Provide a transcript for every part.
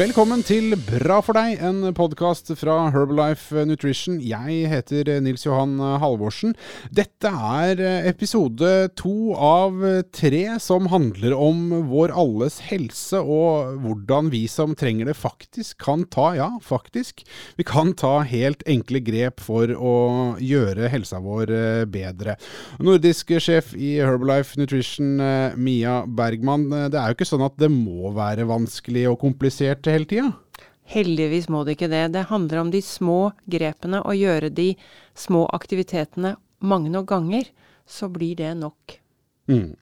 Velkommen til Bra for deg, en podkast fra Herbalife Nutrition. Jeg heter Nils Johan Halvorsen. Dette er episode to av tre som handler om vår alles helse, og hvordan vi som trenger det faktisk kan ta, ja, faktisk, vi kan ta helt enkle grep for å gjøre helsa vår bedre. Nordisk sjef i Herbalife Nutrition, Mia Bergman, det er jo ikke sånn at det må være vanskelig og komplisert hele tida? Heldigvis må det ikke det. Det handler om de små grepene, og gjøre de små aktivitetene mange nok ganger. Så blir det nok. Mm.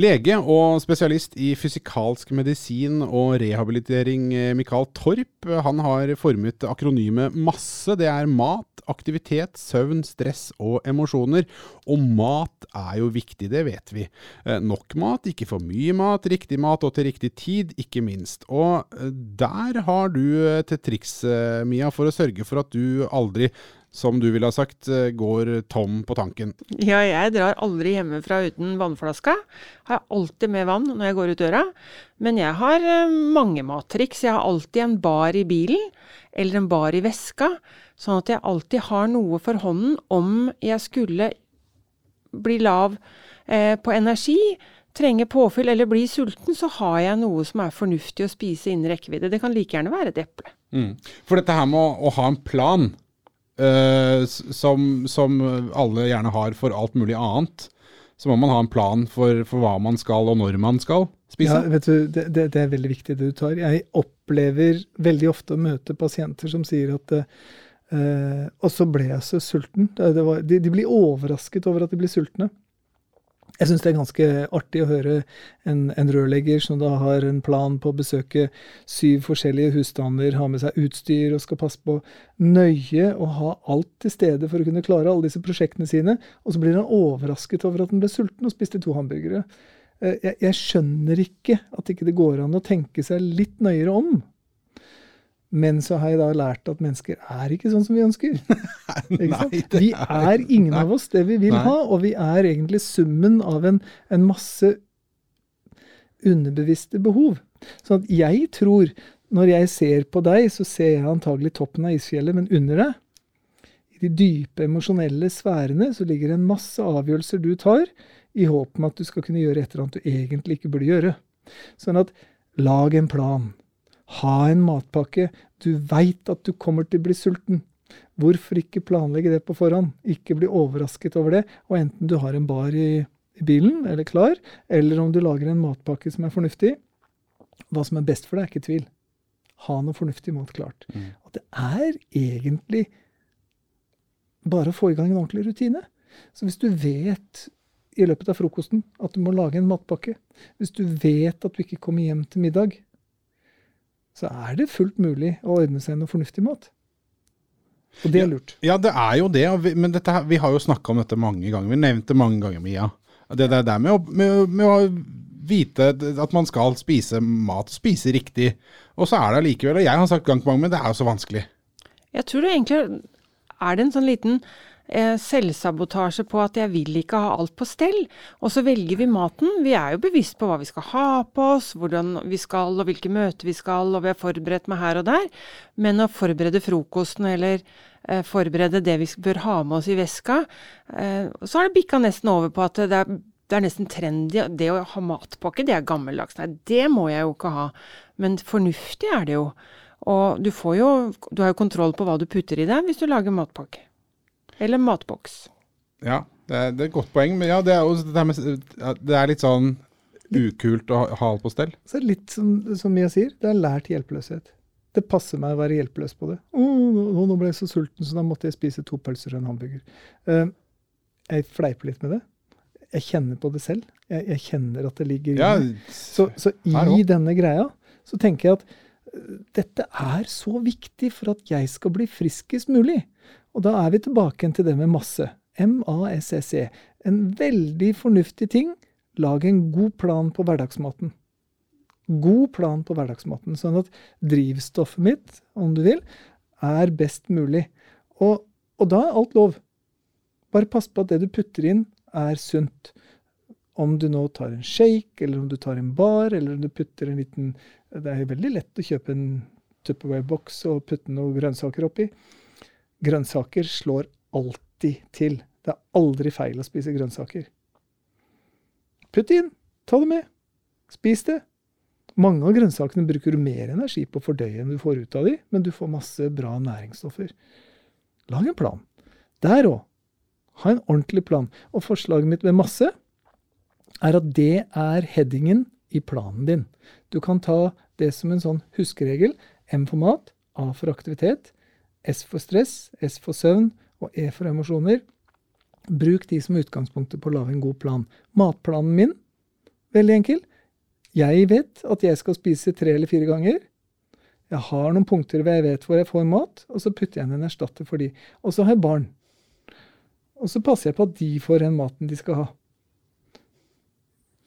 Lege og spesialist i fysikalsk medisin og rehabilitering, eh, Mikael Torp, han har formet akronymet MASSE. Det er mat, aktivitet, søvn, stress og emosjoner. Og mat er jo viktig, det vet vi. Eh, nok mat, ikke for mye mat, riktig mat og til riktig tid, ikke minst. Og eh, der har du til triks, Mia, for å sørge for at du aldri som du ville ha sagt, eh, går tom på tanken? Ja, jeg drar aldri hjemmefra uten vannflaska. Har alltid med vann når jeg går ut døra. Men jeg har eh, mange mattriks. Jeg har alltid en bar i bilen, eller en bar i veska. Sånn at jeg alltid har noe for hånden om jeg skulle bli lav eh, på energi, trenge påfyll eller bli sulten, så har jeg noe som er fornuftig å spise innen rekkevidde. Det kan like gjerne være et eple. Mm. For dette her med å, å ha en plan uh, som, som, alle gjerne har for alt mulig annet, så må man ha en plan for, for hva man skal og når man skal spise. Ja, vet du, det, det, det, er veldig viktig det du tar. Jeg opplever veldig ofte å møte pasienter som sier at uh, Og så ble jeg så sulten. Var, de, de blir overrasket over at de blir sultne. Jeg syns det er ganske artig å høre en, en, rørlegger som da har en plan på å besøke syv forskjellige husstander, ha med seg utstyr og skal passe på nøye og ha alt til stede for å kunne klare alle disse prosjektene sine, og så blir han overrasket over at han ble sulten og spiste to hamburgere. Eh, jeg, jeg skjønner ikke at ikke det går an å tenke seg litt nøyere om. Men så har jeg da lært at mennesker er ikke sånn som vi ønsker. Nei, vi er ingen av oss det vi vil Nei. ha, og vi er egentlig summen av en, en masse underbevisste behov. Sånn at jeg tror, når jeg ser på deg, så ser jeg antagelig toppen av isfjellet, men under deg, i de dype emosjonelle sfærene, så ligger det en masse avgjørelser du tar, i håp om at du skal kunne gjøre et eller annet du egentlig ikke burde gjøre. Sånn at lag en plan. Ha en matpakke. Du veit at du kommer til å bli sulten. Hvorfor ikke planlegge det på forhånd? Ikke bli overrasket over det. Og enten du har en bar i, i bilen, eller klar, eller om du lager en matpakke som er fornuftig, hva som er best for deg, er ikke tvil. Ha noe fornuftig mat klart. Mm. At det er egentlig bare å få i gang en ordentlig rutine. Så hvis du vet i løpet av frokosten at du må lage en matpakke, hvis du vet at du ikke kommer hjem til middag, så er det fullt mulig å ordne seg noe fornuftig mat. Og det er lurt. Ja, ja det er jo det. Men dette, vi har jo snakka om dette mange ganger. Vi nevnte det mange ganger, Mia. Det der, der med, å, med, med, å vite at man skal spise mat, spise riktig. Og så er det allikevel, og jeg har sagt gang på gang, men det er jo så vanskelig. Jeg tror det egentlig er det en sånn liten eh, selvsabotasje på at jeg vil ikke ha alt på stell. Og så velger vi maten. Vi er jo bevisst på hva vi skal ha på oss, hvordan vi skal og hvilke møter vi skal, og vi har forberedt meg her og der. Men å forberede frokosten eller eh, forberede det vi bør ha med oss i veska, eh, så har det bikka nesten over på at det er det er nesten trendy. Det å ha matpakke, det er gammeldags. Nei, det må jeg jo ikke ha. Men fornuftig er det jo. Og du får jo Du har jo kontroll på hva du putter i deg hvis du lager matpakke. Eller matboks. Ja, det er, det er, et godt poeng. Men ja, det er, også, det, med, det er litt sånn ukult å ha alt på stell. Så det er litt som, som jeg sier, det er lært hjelpeløshet. Det passer meg å være hjelpeløs på det. Oh, nå ble jeg så sulten, så da måtte jeg spise to pølser og en hamburger. Uh, jeg fleiper litt med det. Jeg kjenner på det selv. Jeg, jeg kjenner at det ligger i ja, Så, så i denne greia så tenker jeg at uh, dette er så viktig for at jeg skal bli friskest mulig. Og da er vi tilbake til det med masse. M-A-S-S-E. En veldig fornuftig ting. Lag en god plan på hverdagsmaten. God plan på hverdagsmaten, sånn at drivstoffet mitt, om du vil, er best mulig. Og, og da er alt lov. Bare pass på at det du putter inn, er sunt. Om du nå tar en shake, eller om du tar en bar, eller om du putter en liten Det er veldig lett å kjøpe en Tupperware-boks og putte noen grønnsaker oppi. Grønnsaker slår alltid til. Det er aldri feil å spise grønnsaker. Putt det inn. Ta det med. Spis det. Mange av grønnsakene bruker du mer energi på å fordøye enn du får ut av dem, men du får masse bra næringsstoffer. Lag en plan. Der òg. Ha en ordentlig plan. Og forslaget mitt med masse er at det er headingen i planen din. Du kan ta det som en sånn huskeregel. M for mat, A for aktivitet, S for stress, S for søvn og E for emosjoner. Bruk de som utgangspunktet på å lage en god plan. Matplanen min, veldig enkel. Jeg vet at jeg skal spise tre eller fire ganger. Jeg har noen punkter hvor jeg vet hvor jeg får mat, og så putter jeg inn en erstatter for de. Og så har jeg barn. Og så passer jeg på at de får den maten de skal ha.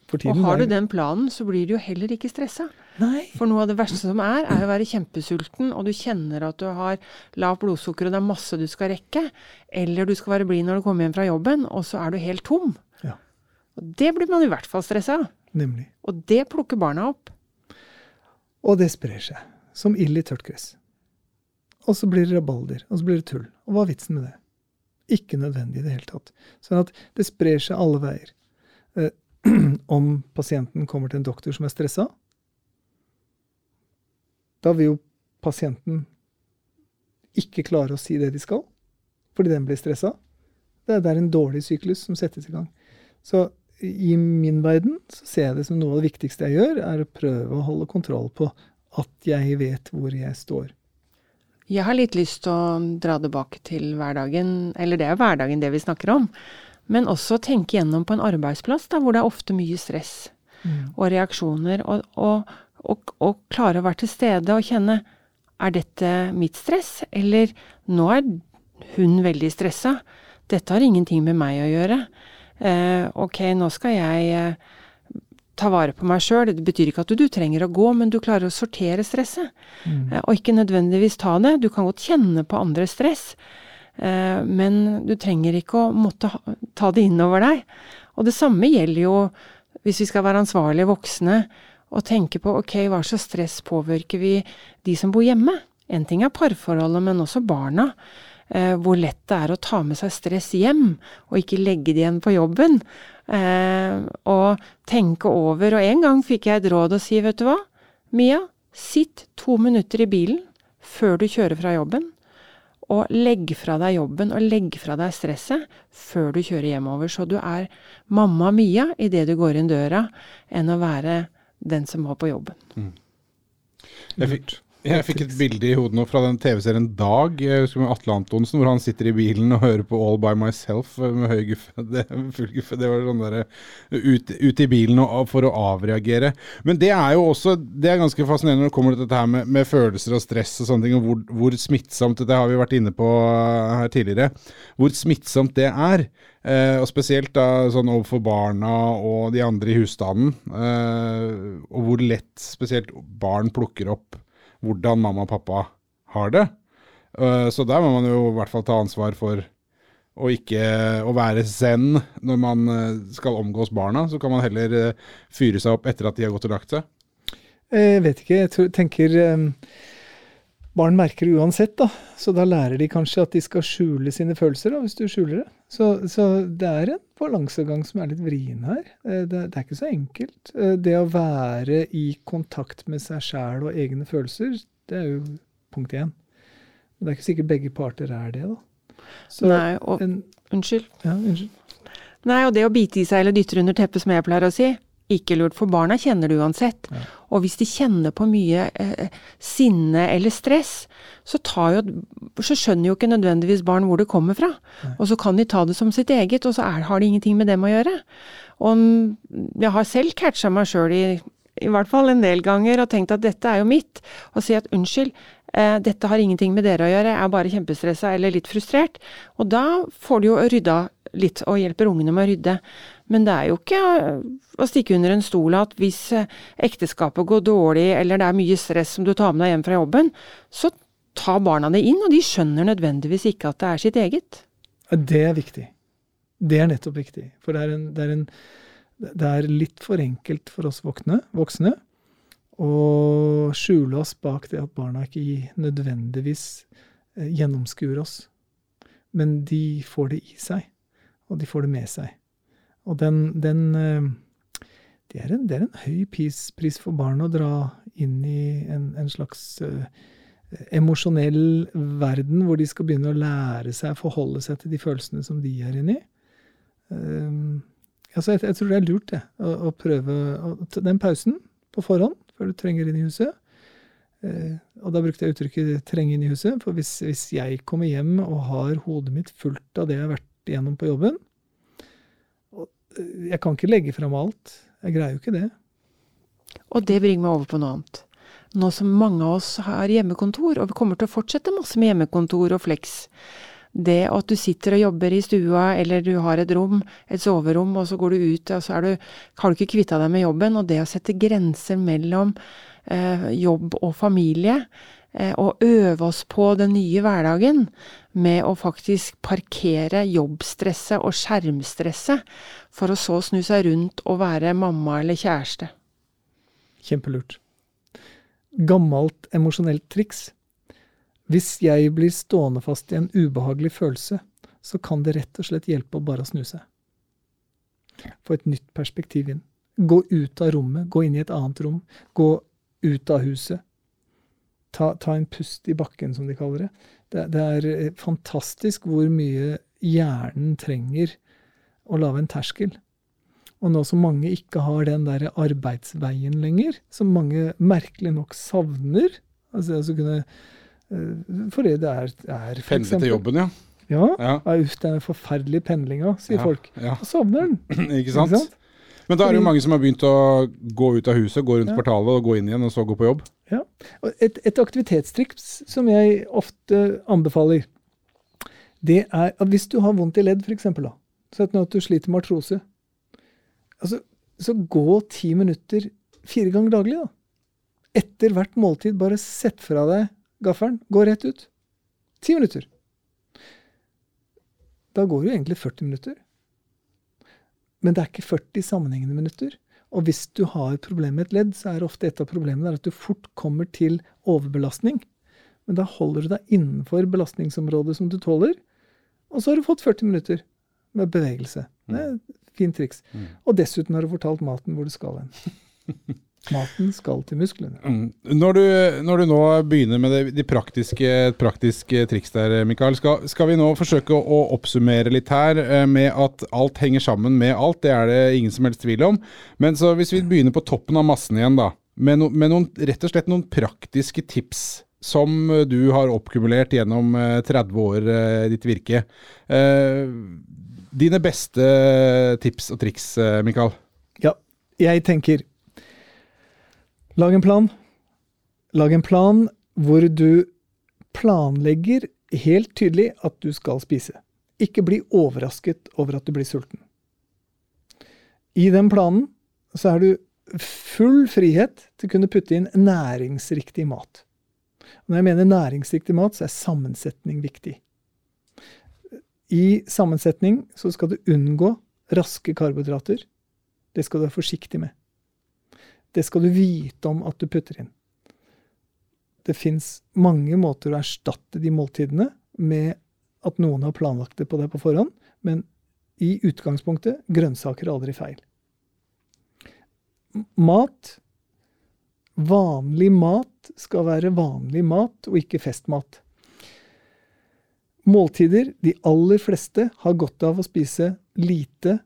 For tiden, og har du den planen, så blir du jo heller ikke stressa. Nei. For noe av det verste som er, er å være kjempesulten, og du kjenner at du har lavt blodsukker, og det er masse du skal rekke. Eller du skal være blid når du kommer hjem fra jobben, og så er du helt tom. Ja. Og det blir man i hvert fall stressa av. Nemlig. Og det plukker barna opp. Og det sprer seg. Som ild i tørt gress. Og så blir det rabalder, og så blir det tull. Og hva er vitsen med det? Ikke nødvendig i det hele tatt. Sånn at det sprer seg alle veier. Om pasienten kommer til en doktor som er stressa, da vil jo pasienten ikke klare å si det de skal, fordi den blir stressa. Det er en dårlig syklus som settes i gang. Så i min verden så ser jeg det som noe av det viktigste jeg gjør, er å prøve å holde kontroll på at jeg vet hvor jeg står. Jeg har litt lyst til å dra tilbake til hverdagen, eller det er hverdagen det vi snakker om. Men også tenke gjennom på en arbeidsplass da, hvor det er ofte mye stress mm. og reaksjoner. Og, og, og, og, klare å være til stede og kjenne er dette mitt stress, eller nå er hun veldig stressa. Dette har ingenting med meg å gjøre. Eh, ok, nå skal jeg eh, ta vare på meg sjøl. Det betyr ikke at du, du, trenger å gå, men du klarer å sortere stresset. Mm. Eh, og ikke nødvendigvis ta det. Du kan godt kjenne på andres stress. Eh, men du trenger ikke å måtte ta det innover deg. Og det samme gjelder jo hvis vi skal være ansvarlige voksne og tenke på ok, hva slags stress påvirker vi de som bor hjemme? En ting er parforholdet, men også barna. Eh, hvor lett det er å ta med seg stress hjem, og ikke legge det igjen på jobben. Eh, og tenke over. Og en gang fikk jeg et råd å si, vet du hva, Mia, sitt to minutter i bilen før du kjører fra jobben og legg fra deg jobben og legg fra deg stresset før du kjører hjemover. Så du er mamma Mia idet du går inn døra, enn å være den som var på jobben. Mm. Jeg fikk, jeg fikk et bilde i hodet nå fra den TV-serien Dag med Atle Antonsen, hvor han sitter i bilen og hører på All By Myself med høy guffe. Det, guffe, det var sånn derre ut, ut, i bilen og, for å avreagere. Men det er jo også det er ganske fascinerende når det kommer til dette her med, med følelser og stress og sånne ting, og hvor, hvor smittsomt Dette har vi vært inne på her tidligere. Hvor smittsomt det er. Eh, og spesielt da sånn overfor barna og de andre i husstanden. Eh, og hvor lett spesielt barn plukker opp hvordan mamma og pappa har det. Uh, så der må man jo i hvert fall ta ansvar for å ikke å være zen når man uh, skal omgås barna. Så kan man heller uh, fyre seg opp etter at de har gått og lagt seg. Jeg vet ikke. Jeg tror, tenker Barn merker det uansett, da. Så da lærer de kanskje at de skal skjule sine følelser, da, hvis du skjuler det. Så, så det er en balansegang som er litt vrien her. Det, det, er ikke så enkelt. Det å være i kontakt med seg sjæl og egne følelser, det er jo punkt én. Men det er ikke sikkert begge parter er det, da. Så Nei, og en, Unnskyld. Ja, unnskyld. Nei, og det å bite i seg eller dytte under teppet, som jeg pleier å si, ikke lurt, for barna kjenner det uansett. Ja. Og hvis de kjenner på mye eh, sinne eller stress, så, jo, så, skjønner jo ikke nødvendigvis barn hvor det kommer fra. Ja. Og så kan de ta det som sitt eget, og så er, har det ingenting med dem å gjøre. Og jeg har selv catcha meg sjøl i, i hvert fall en del ganger og tenkt at dette er jo mitt, og si at unnskyld, eh, dette har ingenting med dere å gjøre, jeg er bare kjempestressa eller litt frustrert. Og da får du jo rydda litt og hjelper ungene med å rydde. Men det er jo ikke å stikke under en stol at hvis eh, ekteskapet går dårlig, eller det er mye stress som du tar med deg hjem fra jobben, så tar barna det inn, og de skjønner nødvendigvis ikke at det er sitt eget. Det er viktig. Det er nettopp viktig. For det er, en, det er, en, det er litt for enkelt for oss voksne, voksne å skjule oss bak det at barna ikke nødvendigvis eh, gjennomskuer oss. Men de får det i seg, og de får det med seg. Og den, den eh, det, er en, det er en høy pris, pris for barn å dra inn i en, en slags uh, emosjonell verden hvor de skal begynne å lære seg forholde seg til de følelsene som de er inni. Uh, altså jeg, jeg, tror det er lurt det, å, å prøve å, den pausen på forhånd før du trenger inn i huset. Uh, og da brukte jeg uttrykket 'trenge inn i huset', for hvis, hvis, jeg kommer hjem og har hodet mitt fullt av det jeg har vært igjennom på jobben Jeg kan ikke legge fram alt. Jeg greier jo ikke det. Og det bringer meg over på noe annet nå som mange av oss har hjemmekontor, og vi kommer til å fortsette masse med hjemmekontor og flex. Det at du sitter og jobber i stua, eller du har et rom, et soverom, og så går du ut, og så du, har du ikke kvitta deg med jobben. Og det å sette grenser mellom eh, jobb og familie, eh, og øve oss på den nye hverdagen med å faktisk parkere jobbstresset og skjermstresset, for å så snu seg rundt og være mamma eller kjæreste. Kjempelurt gammelt emosjonelt triks. Hvis jeg blir stående fast i en ubehagelig følelse, så kan det rett og slett hjelpe å bare snu seg. Få et nytt perspektiv inn. Gå ut av rommet, gå inn i et annet rom. Gå ut av huset. Ta, ta en pust i bakken, som de kaller det. det. Det er eh, fantastisk hvor mye hjernen trenger å lage en terskel. Og nå som mange ikke har den der arbeidsveien lenger, som mange merkelig nok savner altså, altså kunne, eh, Fordi det er, er for Pendle til jobben, ja. Ja. ja. Uff, den forferdelige pendlinga, sier ja, folk. Ja. Og savner den. ikke, sant? ikke sant? Men da er det jo mange som har begynt å gå ut av huset, gå rundt ja. kvartalet og gå inn igjen, og så gå på jobb. Ja. Et, et aktivitetstriks som jeg ofte anbefaler, det er at hvis du har vondt i ledd, f.eks., så at du sliter med artrose, Altså, så gå ti minutter fire ganger daglig, da. Etter hvert måltid, bare sett fra deg gaffelen. Gå rett ut. Ti minutter. Da går det jo egentlig 40 minutter. Men det er ikke 40 sammenhengende minutter. Og hvis du har problemer med et ledd, så er ofte et av problemene at du fort kommer til overbelastning. Men da holder du deg innenfor belastningsområdet som du tåler. Og så har du fått 40 minutter med bevegelse. Det er et Fint triks. Mm. Og dessuten har du fortalt maten hvor du skal hen. Maten skal til musklene. Mm. Når, du, når, du, nå begynner med det, de praktiske, praktiske, triks der, Mikael, skal, skal, vi nå forsøke å, oppsummere litt her eh, med at alt henger sammen med alt. Det er det ingen som helst tvil om. Men så hvis vi begynner på toppen av massen igjen, da. Med, no, med noen, rett og slett noen praktiske tips som du har oppkumulert gjennom 30 eh, år i ditt virke. Eh, Dine beste tips og triks, eh, Mikael? Ja, jeg tenker Lag en plan. Lag en plan hvor du planlegger helt tydelig at du skal spise. Ikke bli overrasket over at du blir sulten. I den planen så er du full frihet til å kunne putte inn næringsriktig mat. Når jeg mener næringsriktig mat, så er sammensetning viktig. I sammensetning så skal du unngå raske karbohydrater. Det skal du være forsiktig med. Det skal du vite om at du putter inn. Det fins mange måter å erstatte de måltidene med at noen har planlagt det på deg på forhånd, men i utgangspunktet grønnsaker er aldri feil. Mat Vanlig mat skal være vanlig mat og ikke festmat. Måltider, de aller fleste, har godt av å spise lite,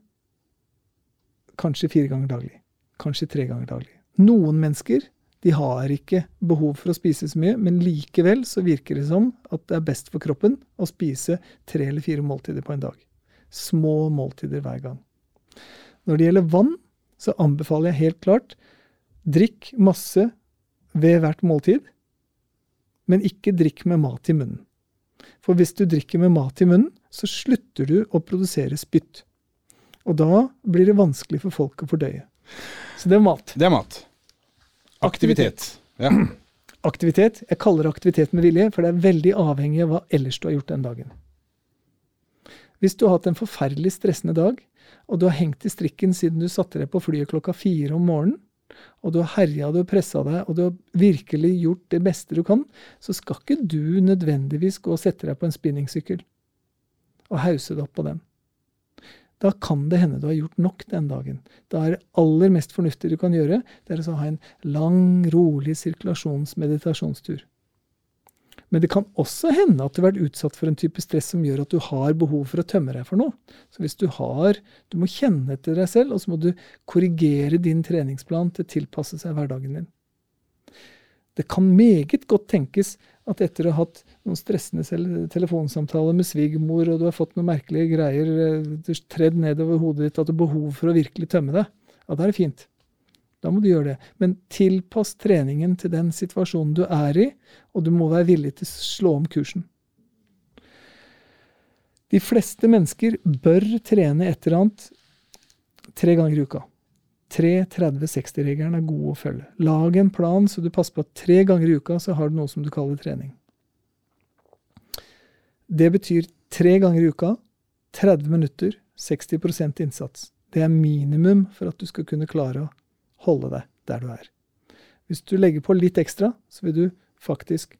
kanskje fire ganger daglig. Kanskje tre ganger daglig. Noen mennesker de har ikke behov for å spise så mye, men likevel så virker det som at det er best for kroppen å spise tre eller fire måltider på en dag. Små måltider hver gang. Når det gjelder vann, så anbefaler jeg helt klart drikk masse ved hvert måltid, men ikke drikk med mat i munnen. For hvis du drikker med mat i munnen, så slutter du å produsere spytt. Og da blir det vanskelig for folk å fordøye. Så det er mat. Det er mat. Aktivitet. Ja. Aktivitet. Jeg kaller det aktivitet med vilje, for det er veldig avhengig av hva ellers du har gjort den dagen. Hvis du har hatt en forferdelig stressende dag, og du har hengt i strikken siden du satte deg på flyet klokka fire om morgenen, og du har herja, har pressa deg, og du har virkelig gjort det beste du kan, så skal ikke du nødvendigvis gå og sette deg på en spinningsykkel og hause deg opp på den. Da kan det hende du har gjort nok den dagen. Da er det aller mest fornuftige du kan gjøre, det er å ha en lang, rolig sirkulasjons-meditasjonstur. Men det kan også hende at du har vært utsatt for en type stress som gjør at du har behov for å tømme deg for noe. Så hvis du har Du må kjenne etter deg selv, og så må du korrigere din treningsplan til å tilpasse seg hverdagen din. Det kan meget godt tenkes at etter å ha hatt noen stressende telefonsamtaler med svigermor, og du har fått noen merkelige greier eh, tredd nedover hodet ditt, at du har behov for å virkelig tømme deg, ja, da er det fint. Da må du gjøre det. Men tilpass treningen til den situasjonen du er i, og du må være villig til å slå om kursen. De fleste mennesker bør trene et eller annet tre ganger i uka. 3-30-60-regelen er god å følge. Lag en plan så du passer på at tre ganger i uka så har du noe som du kaller trening. Det betyr tre ganger i uka, 30 minutter, 60% innsats. Det er minimum for at du skal kunne klare å holde deg der du er. Hvis du legger på litt ekstra, så vil du faktisk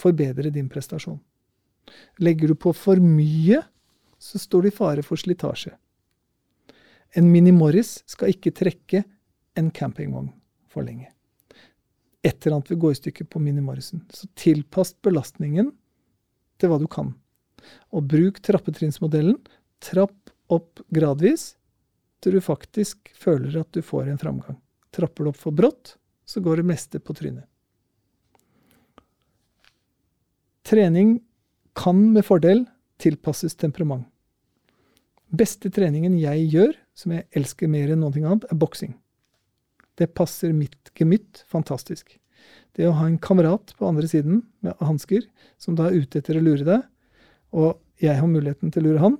forbedre din prestasjon. Legger du på for mye, så står du i fare for slitasje. En Mini Morris skal ikke trekke en campingvogn for lenge. Et eller annet vil gå i stykker på Mini Morrisen. Så tilpass belastningen til hva du kan. Og bruk trappetrinnsmodellen. Trapp opp gradvis du faktisk føler at du får en framgang. Trapper du opp for brått, så går det meste på trynet. Trening kan med fordel tilpasses temperament. Beste treningen jeg gjør, som jeg elsker mer enn noe annet, er boksing. Det passer mitt gemytt fantastisk. Det å ha en kamerat på andre siden med hansker, som da er ute etter å lure deg, og jeg har muligheten til å lure han,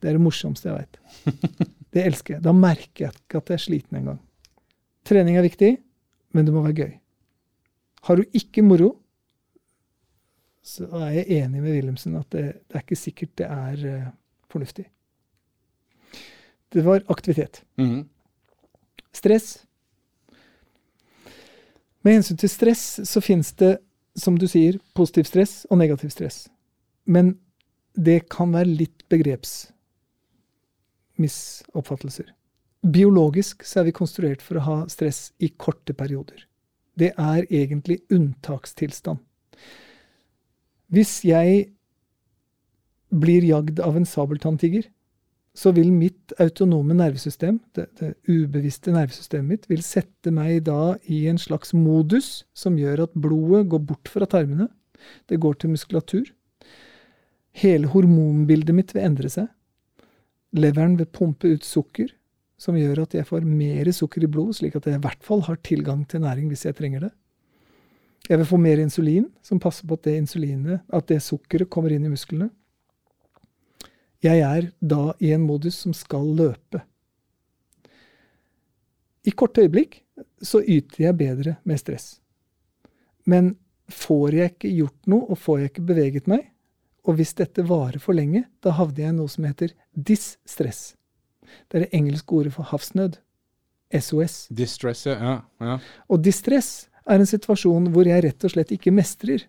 det er det morsomste jeg veit. Det elsker jeg. Da merker jeg ikke at jeg er sliten engang. Trening er viktig, men det må være gøy. Har du ikke moro, så er jeg enig med Wilhelmsen at det, det, er ikke sikkert det er uh, fornuftig. Det var aktivitet. Mm -hmm. Stress. Med hensyn til stress så fins det, som du sier, positiv stress og negativ stress. Men det kan være litt begreps misoppfattelser. Biologisk så er vi konstruert for å ha stress i korte perioder. Det er egentlig unntakstilstand. Hvis jeg blir jagd av en sabeltanntiger, så vil mitt autonome nervesystem, det, det, ubevisste nervesystemet mitt, vil sette meg da i en slags modus som gjør at blodet går bort fra tarmene. Det går til muskulatur. Hele hormonbildet mitt vil endre seg. Leveren vil pumpe ut sukker, som gjør at jeg får mer sukker i blodet, slik at jeg i hvert fall har tilgang til næring hvis jeg trenger det. Jeg vil få mer insulin, som passer på at det, at det sukkeret kommer inn i musklene. Jeg er da i en modus som skal løpe. I korte øyeblikk så yter jeg bedre med stress. Men får jeg ikke gjort noe, og får jeg ikke beveget meg, og hvis dette varer for lenge, da havner jeg i noe som heter distress. Det er det engelske ordet for havsnød. SOS. Distress, ja. ja. Og distress er en situasjon hvor jeg rett og slett ikke mestrer.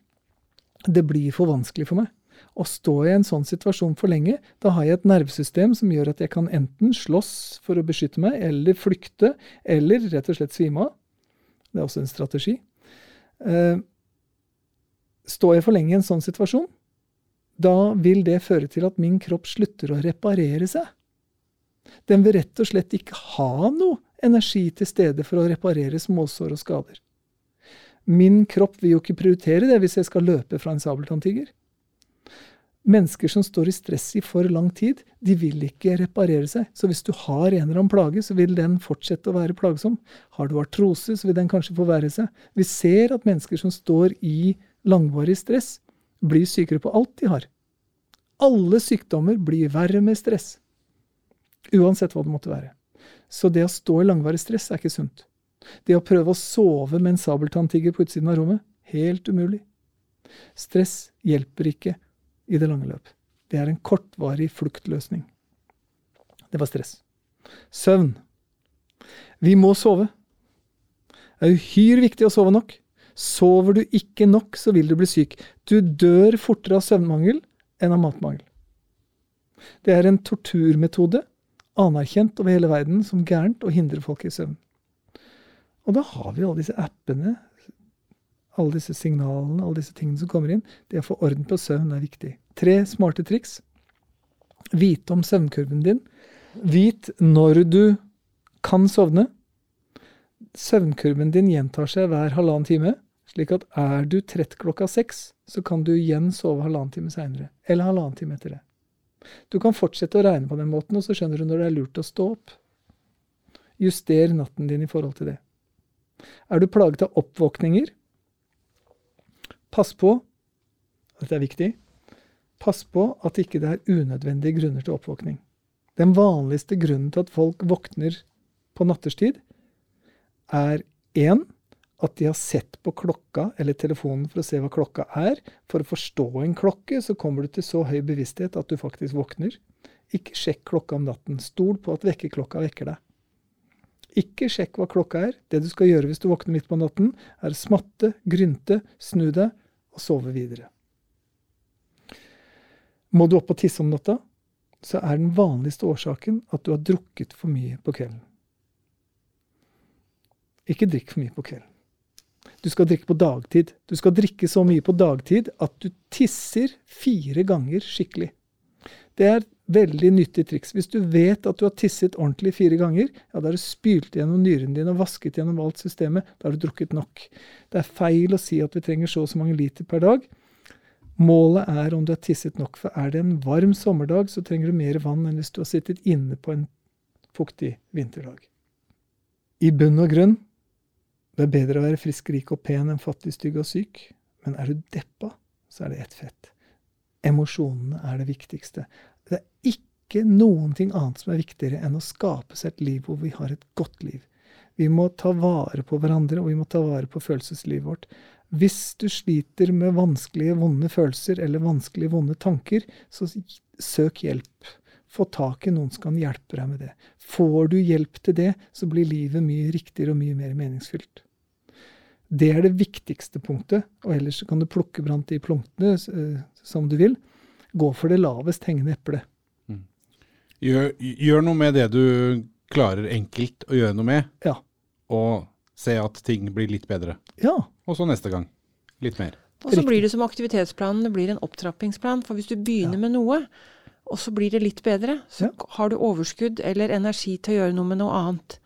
Det blir for vanskelig for meg. Og står jeg i en sånn situasjon for lenge, da har jeg et nervesystem som gjør at jeg kan enten slåss for å beskytte meg, eller flykte, eller rett og slett svime av. Det er også en strategi. Uh, står jeg for lenge i en sånn situasjon, da vil det føre til at min kropp slutter å reparere seg. Den vil rett og slett ikke ha noe energi til stede for å reparere småsår og skader. Min kropp vil jo ikke prioritere det hvis jeg skal løpe fra en sabeltanntiger. Mennesker som står i stress i for lang tid, de vil ikke reparere seg. Så hvis du har en eller annen plage, så vil den fortsette å være plagsom. Har du artrose, så vil den kanskje forverre seg. Vi ser at mennesker som står i langvarig stress, blir sykere på alt de har. Alle sykdommer blir verre med stress. Uansett hva det måtte være. Så det å stå i langvarig stress er ikke sunt. Det å prøve å sove med en sabeltanntiger på utsiden av rommet helt umulig. Stress hjelper ikke i det lange løp. Det er en kortvarig fluktløsning. Det var stress. Søvn. Vi må sove. Det er uhyre viktig å sove nok. Sover du ikke nok, så vil du bli syk. Du dør fortere av søvnmangel enn av matmangel. Det er en torturmetode, anerkjent over hele verden som gærent, å hindre folk i søvn. Og da har vi alle disse appene, alle disse signalene, alle disse tingene som kommer inn. Det å få orden på søvn er viktig. Tre smarte triks. Vite om søvnkurven din. Vit når du kan sovne. Søvnkurven din gjentar seg hver halvannen time. Slik at er du trett klokka seks, så kan du igjen sove halvannen time seinere. Eller halvannen time etter det. Du kan fortsette å regne på den måten, og så skjønner du når det er lurt å stå opp. Juster natten din i forhold til det. Er du plaget av oppvåkninger? Pass på, dette er viktig, pass på at ikke det er unødvendige grunner til oppvåkning. Den vanligste grunnen til at folk våkner på natterstid, er én at de har sett på klokka eller telefonen for å se hva klokka er. For å forstå en klokke så kommer du til så høy bevissthet at du faktisk våkner. Ikke sjekk klokka om natten. Stol på at vekkerklokka vekker deg. Ikke sjekk hva klokka er. Det du skal gjøre hvis du våkner midt på natten, er å smatte, grynte, snu deg og sove videre. Må du opp og tisse om natta, så er den vanligste årsaken at du har drukket for mye på kvelden. Ikke drikk for mye på kvelden. Du skal drikke på dagtid. Du skal drikke så mye på dagtid at du tisser fire ganger skikkelig. Det er veldig nyttig triks. Hvis du vet at du har tisset ordentlig fire ganger, ja, da har du spylt gjennom nyrene dine og vasket gjennom alt systemet. Da har du drukket nok. Det er feil å si at vi trenger så og så mange liter per dag. Målet er om du har tisset nok. For er det en varm sommerdag, så trenger du mer vann enn hvis du har sittet inne på en fuktig vinterdag. I bunn og grunn det er bedre å være frisk, rik og pen enn fattig, stygg og syk. Men er du deppa, så er det ett fett. Emosjonene er det viktigste. Det er ikke noen ting annet som er viktigere enn å skape seg et liv hvor vi har et godt liv. Vi må ta vare på hverandre, og vi må ta vare på følelseslivet vårt. Hvis du sliter med vanskelige, vonde følelser eller vanskelige, vonde tanker, så søk hjelp. Få tak i noen som kan hjelpe deg med det. Får du hjelp til det, så blir livet mye riktigere og mye mer meningsfylt. Det er det viktigste punktet, og ellers kan du plukke blant de punktene uh, som du vil. Gå for det lavest hengende eplet. Mm. Gjør, gjør, noe med det du klarer enkelt å gjøre noe med, ja. og se at ting blir litt bedre. Ja. Og så neste gang litt mer. Og så blir det som aktivitetsplanen, det blir en opptrappingsplan. For hvis du begynner ja. med noe, og så blir det litt bedre, så ja. har du overskudd eller energi til å gjøre noe med noe annet.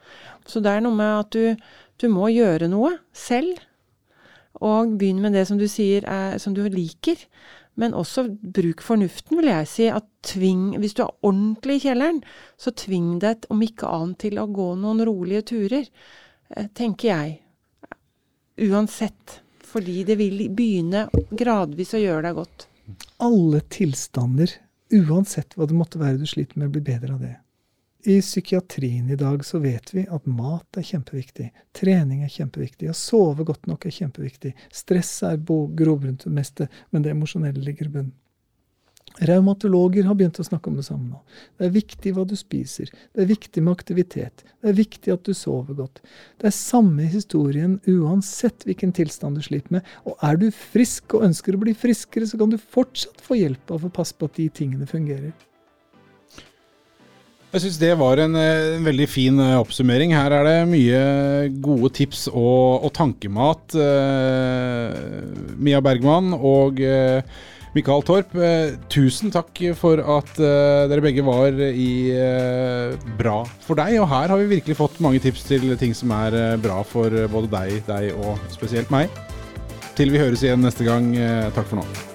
Så det er noe med at du, du må gjøre noe selv. Og begynn med det som du sier er, som du liker. Men også bruk fornuften, vil jeg si. At tving, hvis du er ordentlig i kjelleren, så tving deg om ikke annet til å gå noen rolige turer. Eh, tenker jeg. Uansett. Fordi det vil begynne gradvis å gjøre deg godt. Alle tilstander uansett hva det måtte være du sliter med, blir bedre av det. I psykiatrien i dag så vet vi at mat er kjempeviktig. Trening er kjempeviktig. Å sove godt nok er kjempeviktig. Stress er grobunn til det meste, men det emosjonelle ligger i bunnen. Reumatologer har begynt å snakke om det samme nå. Det er viktig hva du spiser. Det er viktig med aktivitet. Det er viktig at du sover godt. Det er samme historien uansett hvilken tilstand du sliter med. Og er du frisk og ønsker å bli friskere, så kan du fortsatt få hjelp av å passe på at de tingene fungerer. Jeg syns det var en, en, veldig fin eh, oppsummering. Her er det mye gode tips og, og tankemat. Eh, Mia Bergman og eh, Mikael Torp, eh, tusen takk for at eh, dere begge var i eh, Bra for deg. Og her har vi virkelig fått mange tips til ting som er eh, bra for både deg, deg og spesielt meg. Til vi høres igjen neste gang, eh, takk for nå.